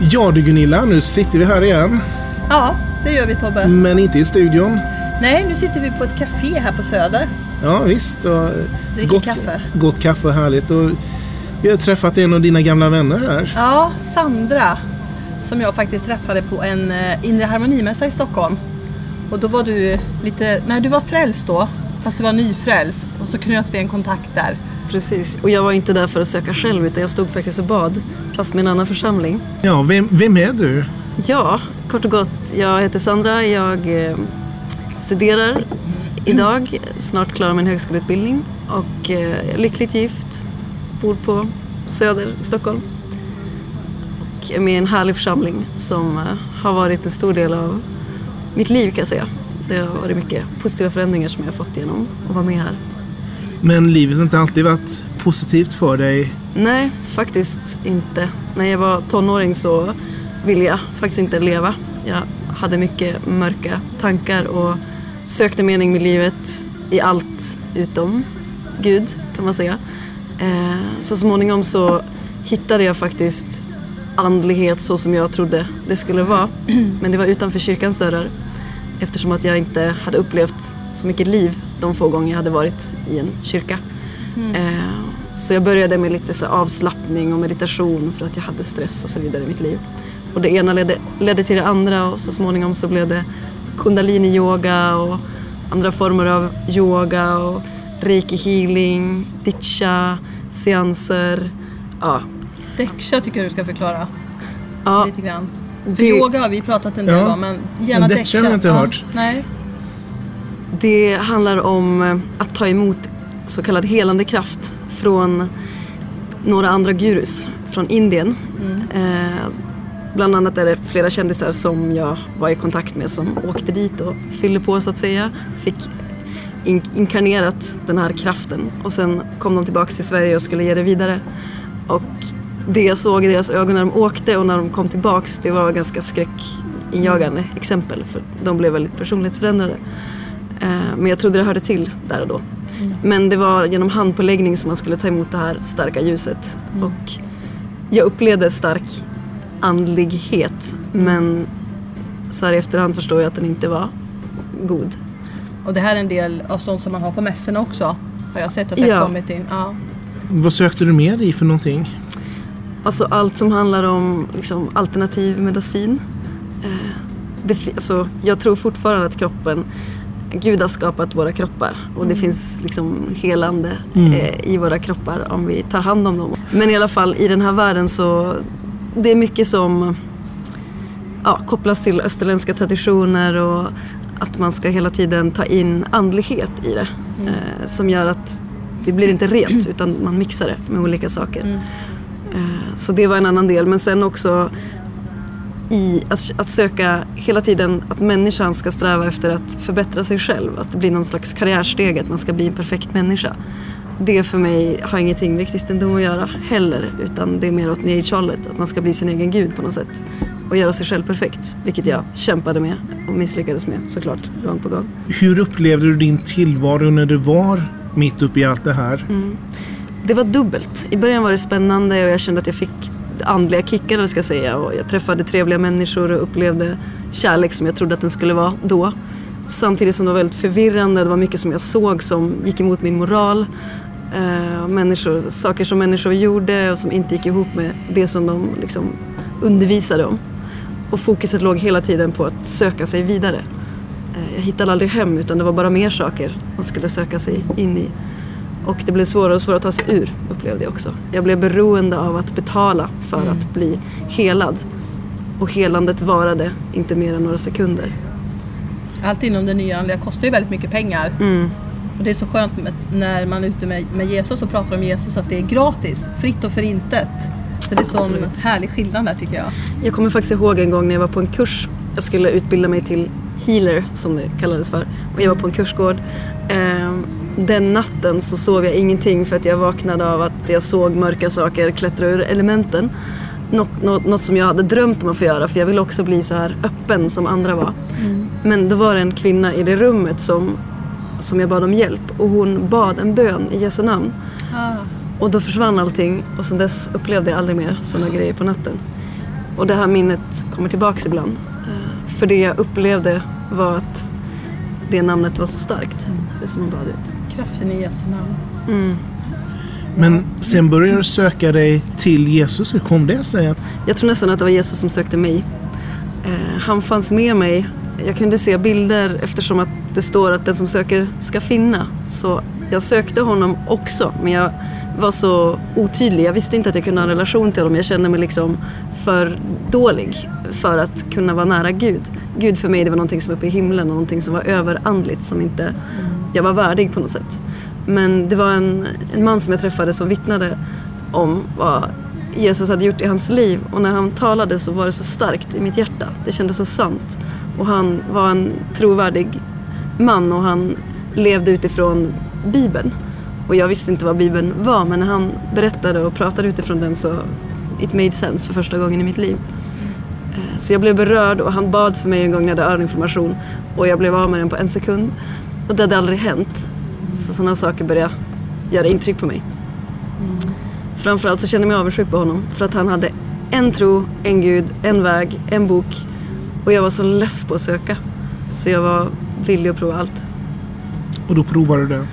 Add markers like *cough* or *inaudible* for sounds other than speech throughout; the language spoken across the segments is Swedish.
Ja du Gunilla, nu sitter vi här igen. Ja, det gör vi Tobbe. Men inte i studion. Nej, nu sitter vi på ett café här på Söder. Ja visst. Och Dricker gott, kaffe. Gott kaffe, härligt. Och vi har träffat en av dina gamla vänner här. Ja, Sandra. Som jag faktiskt träffade på en eh, inre harmonimässa i Stockholm. Och då var du lite, nej du var frälst då. Fast du var nyfrälst. Och så knöt vi en kontakt där. Precis, och jag var inte där för att söka själv utan jag stod faktiskt och bad fast med en annan församling. Ja, vem, vem är du? Ja, kort och gott. Jag heter Sandra, jag eh, studerar idag, snart klar min högskoleutbildning och eh, lyckligt gift, bor på Söder i Stockholm. Och är med i en härlig församling som eh, har varit en stor del av mitt liv kan jag säga. Det har varit mycket positiva förändringar som jag har fått genom att vara med här. Men livet har inte alltid varit positivt för dig. Nej, faktiskt inte. När jag var tonåring så ville jag faktiskt inte leva. Jag hade mycket mörka tankar och sökte mening med livet i allt utom Gud kan man säga. Eh, så småningom så hittade jag faktiskt andlighet så som jag trodde det skulle vara. Men det var utanför kyrkans dörrar eftersom att jag inte hade upplevt så mycket liv de få gånger jag hade varit i en kyrka. Eh, Så jag började med lite så avslappning och meditation för att jag hade stress och så vidare i mitt liv. Och det ena ledde, ledde till det andra och så småningom så blev det kundalini-yoga och andra former av yoga och reiki healing, ditcha, seanser. Ja, Däcksha tycker jag du ska förklara ja lite grann. För det, yoga har vi pratat en del Ja, om men gärna däcksha däcksha. har jag inte Ja, hört. Nej. Det handlar om eh, att ta emot så kallad helande kraft från några andra gurus från Indien. Eh, bland annat är det flera kändisar som jag var i kontakt med som åkte dit och fyllde på så att säga. Fick in- inkarnerat den här kraften och sen kom de tillbaks till Sverige och skulle ge det vidare. Och det jag såg i deras ögon när de åkte och när de kom tillbaks det var ganska skräckinjagande exempel för de blev väldigt personlighetsförändrade. Eh, Men jag trodde det hörde till där och då. Men det var genom handpåläggning som man skulle ta emot det här starka ljuset. Och jag upplevde stark andlighet men så här i efterhand förstår jag att den inte var god. Och det här är en del av sånt som man har på mässorna också. Har jag sett att det Ja. har kommit in. Ja. Vad sökte du med dig för någonting? Alltså allt som handlar om liksom, alternativ medicin. Eh, det, alltså, jag tror fortfarande att kroppen, Gud har skapat våra kroppar och det finns liksom helande eh, i våra kroppar om vi tar hand om dem. Men i alla fall i den här världen så det är mycket som ja, kopplas till österländska traditioner och att man ska hela tiden ta in andlighet i det. Eh, som gör att det blir inte rent utan man mixar det med olika saker. Eh, Så det var en annan del. Men sen också i att, att söka hela tiden att människan ska sträva efter att förbättra sig själv. Att det blir någon slags karriärsteg, att man ska bli en perfekt människa. Det för mig har ingenting med kristendom att göra heller. Utan det är mer åt new age-hållet. Att man ska bli sin egen gud på något sätt. Och göra sig själv perfekt. Vilket jag kämpade med och misslyckades med såklart gång på gång. Hur upplevde du din tillvaro när du var mitt uppe i allt det här? Det var dubbelt. I början var det spännande och jag kände att jag fick andliga kickar eller ska jag säga. Och jag träffade trevliga människor och upplevde kärlek som jag trodde att den skulle vara då. Samtidigt som det var väldigt förvirrande. Det var mycket som jag såg som gick emot min moral. Eh, människor, saker som människor gjorde och som inte gick ihop med det som de liksom undervisade om. Och fokuset låg hela tiden på att söka sig vidare. Eh, jag hittade aldrig hem utan det var bara mer saker man skulle söka sig in i. Och det blev svårare och svårare att ta sig ur upplevde jag också. Jag blev beroende av att betala för att bli helad. Och helandet varade inte mer än några sekunder. Allt inom det nya andliga kostar ju väldigt mycket pengar. Mm. Och det är så skönt när man är ute med, med Jesus och pratar om Jesus att det är gratis, fritt och för intet. Så det är sån Absolut. härlig skillnad där tycker jag. Jag kommer faktiskt ihåg en gång när jag var på en kurs. Jag skulle utbilda mig till healer som det kallades för. Och jag var på en kursgård. Ehm, Den natten så sov jag ingenting för att jag vaknade av att jag såg mörka saker klättra ur elementen. Något, något, något som jag hade drömt om att få göra för jag ville också bli så här öppen som andra var. Men då var det en kvinna i det rummet som, som jag bad om hjälp och hon bad en bön i Jesu namn. Ah. Och då försvann allting och sen dess upplevde jag aldrig mer sådana grejer på natten. Och det här minnet kommer tillbaks ibland. Eh, För det jag upplevde var att det namnet var så starkt. Det som hon bad ut. Kraften i Jesu namn. Mm. Men sen började du söka dig till Jesus. Hur kom det sig? Att, Jag tror nästan att det var Jesus som sökte mig. Eh, han fanns med mig. Jag kunde se bilder eftersom att det står att den som söker ska finna. Så jag sökte honom också men jag var så otydlig. Jag visste inte att jag kunde ha en relation till honom. Jag kände mig liksom för dålig för att kunna vara nära Gud. Gud för mig det var någonting som var uppe i himlen och någonting som var överandligt som inte jag var värdig på något sätt. Men det var en, en man som jag träffade som vittnade om vad Jesus hade gjort i hans liv och när han talade så var det så starkt i mitt hjärta. Det kändes så sant. Och han var en trovärdig man och han levde utifrån Bibeln. Och jag visste inte vad Bibeln var men när han berättade och pratade utifrån den så it made sense för första gången i mitt liv. Eh, så jag blev berörd och han bad för mig en gång när jag hade öroninflammation och jag blev av med den på en sekund. Och det hade aldrig hänt. Så sådana saker började göra intryck på mig. Framförallt så kände jag mig avundsjuk på honom för att han hade en tro, en gud, en väg, en bok och jag var så less på att söka. Så jag var villig att prova allt. och då provade du det.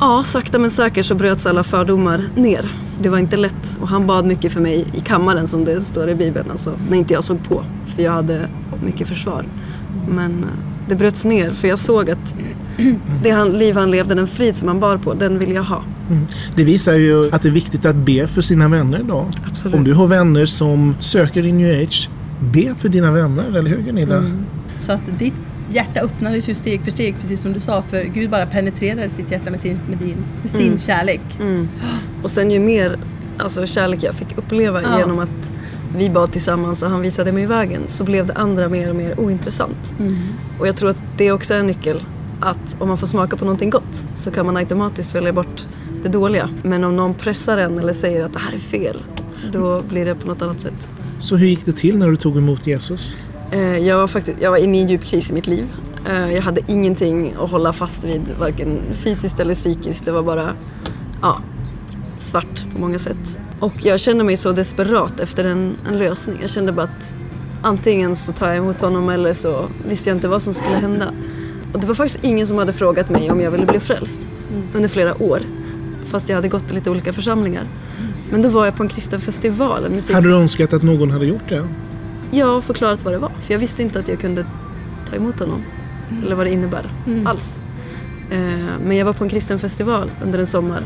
Ja, sakta men säkert så bröts alla fördomar ner. Det var inte lätt och han bad mycket för mig i kammaren som det står i Bibeln, alltså när inte jag såg på. För jag hade mycket försvar. Men eh, det bröts ner för jag såg att det han, liv han levde, den frid som han bar på, den vill jag ha. Mm. Det visar ju att det är viktigt att be för sina vänner idag. Absolut. Om du har vänner som söker i new age, be för dina vänner, eller hur Gunilla? Mm. Så att ditt hjärta öppnades ju steg för steg, precis som du sa. För Gud bara penetrerade sitt hjärta med sin, med din, med sin Mm. kärlek. Mm. Och sen ju mer alltså, kärlek jag fick uppleva Ja. genom att vi bad tillsammans och han visade mig vägen så blev det andra mer och mer ointressant. Och jag tror att det också är en nyckel. Att om man får smaka på någonting gott så kan man automatiskt välja bort det dåliga. Men om någon pressar en eller säger att det här är fel, då blir det på något annat sätt. Så hur gick det till när du tog emot Jesus? Eh, Jag var, faktiskt, jag var inne i en djup kris i mitt liv. Eh, Jag hade ingenting att hålla fast vid, varken fysiskt eller psykiskt. Det var bara ja, svart på många sätt. Och jag kände mig så desperat efter en, en lösning. Jag kände bara att antingen så tar jag emot honom eller så visste jag inte vad som skulle hända. Och det var faktiskt ingen som hade frågat mig om jag ville bli frälst under flera år. Fast jag hade gått i lite olika församlingar. Men då var jag på en kristen festival. En Hade du önskat att någon hade gjort det? Har förklarat vad det var. För jag visste inte att jag kunde ta emot honom. Eller vad det innebär alls. Eh, men jag var på en kristen festival under en sommar.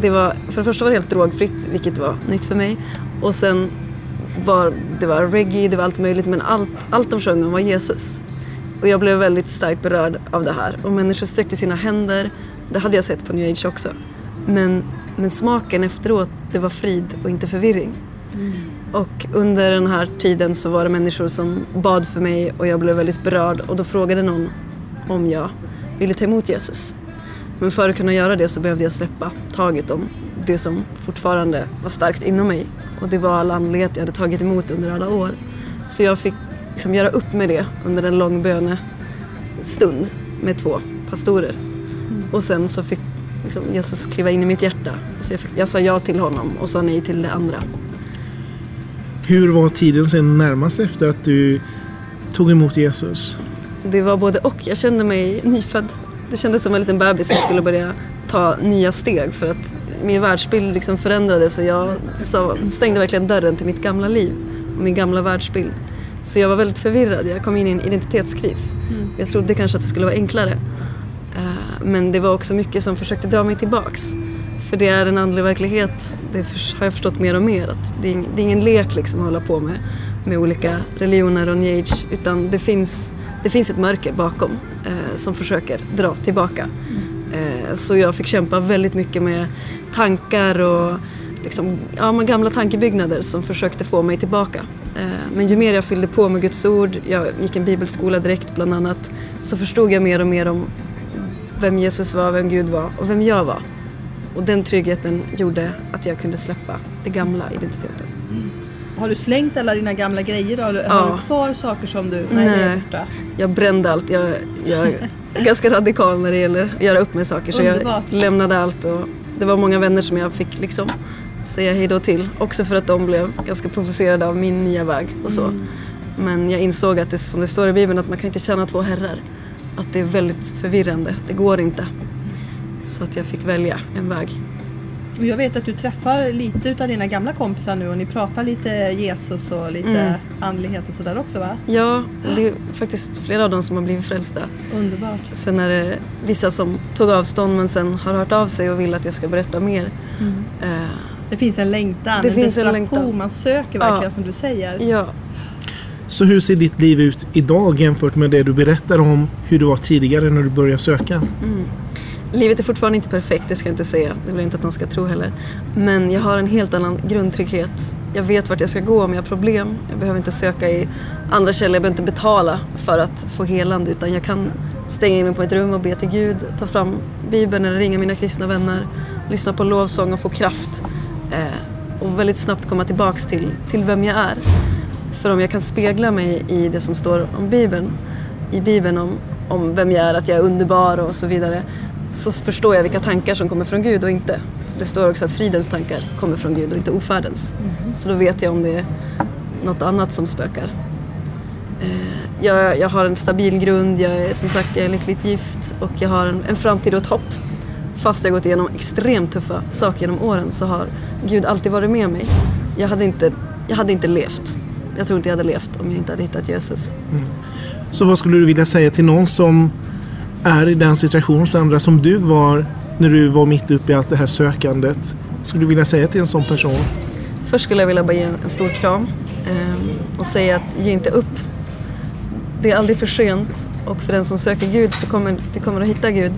Det var, för det första var det helt drogfritt, vilket var nytt för mig. Och sen var det var reggae, det var allt möjligt. Men allt, allt de sjöng om var Jesus. Och jag blev väldigt starkt berörd av det här. Och människor sträckte sina händer. Det hade jag sett på new age också. Men, men smaken efteråt, det var frid och inte förvirring. Och under den här tiden så var det människor som bad för mig och jag blev väldigt berörd och då frågade någon om jag ville ta emot Jesus. Men för att kunna göra det så behövde jag släppa taget om det som fortfarande var starkt inom mig. Och det var all andlighet jag hade tagit emot under alla år. Så jag fick liksom göra upp med det under en lång bönestund med två pastorer. Och sen så fick liksom Jesus kliva in i mitt hjärta. Så jag, fick, jag sa ja till honom och sa nej till det andra. Hur var tiden sen närmast efter att du tog emot Jesus? Det var både och. Jag kände mig nyfödd. Det kändes som en liten bebis som skulle börja ta nya steg för att min världsbild liksom förändrades och jag stängde verkligen dörren till mitt gamla liv och min gamla världsbild. Så jag var väldigt förvirrad. Jag kom in i en identitetskris. Jag trodde kanske att det skulle vara enklare. Eh, Men det var också mycket som försökte dra mig tillbaks. För det är en andlig verklighet, det har jag förstått mer och mer. Att det, är, ingen lek liksom att hålla på med, med olika religioner och new age. Utan det finns, det finns ett mörker bakom Eh, som försöker dra tillbaka. Eh, så jag fick kämpa väldigt mycket med tankar och liksom, ja, men gamla tankebyggnader som försökte få mig tillbaka. Eh, men ju mer jag fyllde på med Guds ord, jag gick en bibelskola direkt bland annat, så förstod jag mer och mer om vem Jesus var, vem Gud var och vem jag var. Och den tryggheten gjorde att jag kunde släppa den gamla identiteten. Har du slängt alla dina gamla grejer? Har du, Ja. har du kvar saker som du... Nej, Nej. Jag brände allt. Jag, jag är *laughs* ganska radikal när det gäller att göra upp med saker. Så Underbart. jag lämnade allt. Och det var många vänner som jag fick liksom säga hej då till. Också för att de blev ganska provocerade av min nya väg och så. Men jag insåg att det som det står i Bibeln att man kan inte tjäna två herrar. Att det är väldigt förvirrande. Det går inte. Så att jag fick välja en väg. Och jag vet att du träffar lite utav dina gamla kompisar nu och ni pratar lite Jesus och lite Mm. andlighet och sådär också va? Ja, det är faktiskt flera av dem som har blivit frälsta. Underbart. Sen är det vissa som tog avstånd men sen har hört av sig och vill att jag ska berätta mer. Eh, Det finns en längtan, Det en finns en desperation. längtan. Man söker verkligen Ja. som du säger. ja, Så hur ser ditt liv ut idag jämfört med det du berättar om hur det var tidigare när du började söka? Livet är fortfarande inte perfekt, det ska jag inte säga. Det vill jag inte att någon ska tro heller. Men jag har en helt annan grundtrygghet. Jag vet vart jag ska gå om jag har problem. Jag behöver inte söka i andra källor, jag behöver inte betala för att få helande. Utan jag kan stänga in mig på ett rum och be till Gud, ta fram Bibeln eller ringa mina kristna vänner, lyssna på lovsång och få kraft. Eh, och väldigt snabbt komma tillbaks till, till vem jag är. För om jag kan spegla mig i det som står om Bibeln, i Bibeln om, om vem jag är, att jag är underbar och så vidare, så förstår jag vilka tankar som kommer från Gud och inte. Det står också att fridens tankar kommer från Gud och inte ofärdens. Så då vet jag om det är något annat som spökar. Eh, jag, jag har en stabil grund, jag är som sagt jag är lyckligt gift och jag har en, en framtid och ett hopp. Fast jag gått igenom extremt tuffa saker genom åren så har Gud alltid varit med mig. Jag hade inte, jag hade inte levt. Jag tror inte jag hade levt om jag inte hade hittat Jesus. Så vad skulle du vilja säga till någon som är i den situation, Sandra, som du var när du var mitt uppe i allt det här sökandet? Skulle du vilja säga till en sån person? Först skulle jag vilja bara ge en, stor kram ehm, och säga att ge inte upp. Det är aldrig för sent och för den som söker Gud så kommer du kommer att hitta Gud.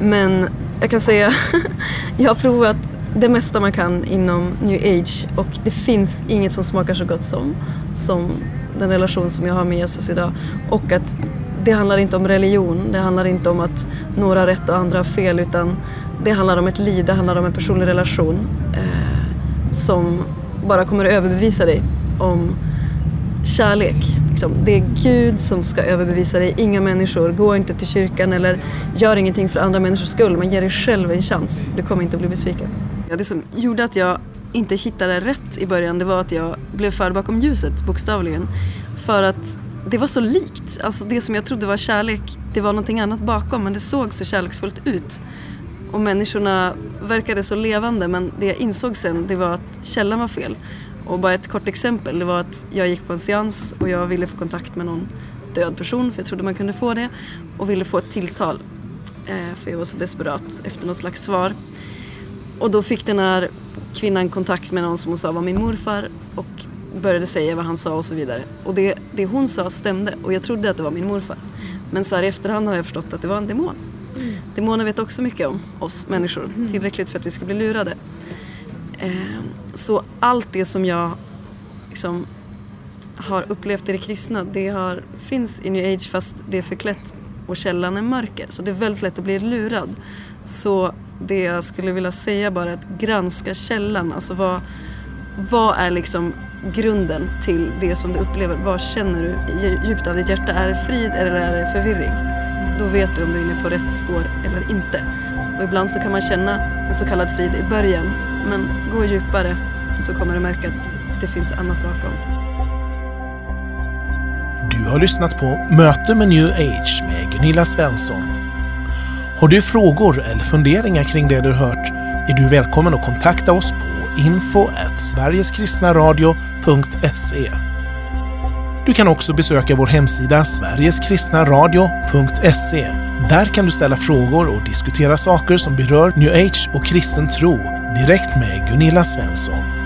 Men jag kan säga, *laughs* jag har provat det mesta man kan inom new age och det finns inget som smakar så gott som, som den relation som jag har med Jesus idag. Och att det handlar inte om religion, det handlar inte om att några har rätt och andra har fel utan det handlar om ett liv, det handlar om en personlig relation. Eh, som bara kommer att överbevisa dig om kärlek. Liksom, det är Gud som ska överbevisa dig, inga människor. Gå inte till kyrkan eller gör ingenting för andra människors skull, men ge dig själv en chans. Du kommer inte att bli besviken. Ja, det som gjorde att jag inte hittade rätt i början, det var att jag blev förd bakom ljuset, bokstavligen. För att det var så likt. Alltså det som jag trodde var kärlek, det var någonting annat bakom, men det såg så kärleksfullt ut. Och människorna verkade så levande men det jag insåg sen det var att källan var fel. Och bara ett kort exempel, det var att jag gick på en seans och jag ville få kontakt med någon död person för jag trodde man kunde få det och ville få ett tilltal. Eh, för jag var så desperat efter något slags svar. Och då fick den här kvinnan kontakt med någon som hon sa var min morfar och började säga vad han sa och så vidare. Och det, det hon sa stämde och jag trodde att det var min morfar. Men så här i efterhand har jag förstått att det var en demon. Demoner vet också mycket om oss människor, tillräckligt för att vi ska bli lurade. Eh, så allt det som jag liksom har upplevt i det kristna, det har, finns i new age fast det är förklätt och källan är mörker. Så det är väldigt lätt att bli lurad. Så det jag skulle vilja säga bara är att granska källan. Alltså vad, vad är liksom grunden till det som du upplever? Vad känner du i djupt av ditt hjärta? Är det frid eller är det förvirring? Då vet du om du är inne på rätt spår eller inte. Och ibland så kan man känna en så kallad frid i början. Men gå djupare så kommer du märka att det finns annat bakom. Du har lyssnat på Möte med New Age med Gunilla Svensson. Har du frågor eller funderingar kring det du hört är du välkommen att kontakta oss på info at sverigeskristnaradio.se. Du kan också besöka vår hemsida sverigeskristnaradio.se. Där kan du ställa frågor och diskutera saker som berör new age och kristen tro direkt med Gunilla Svensson.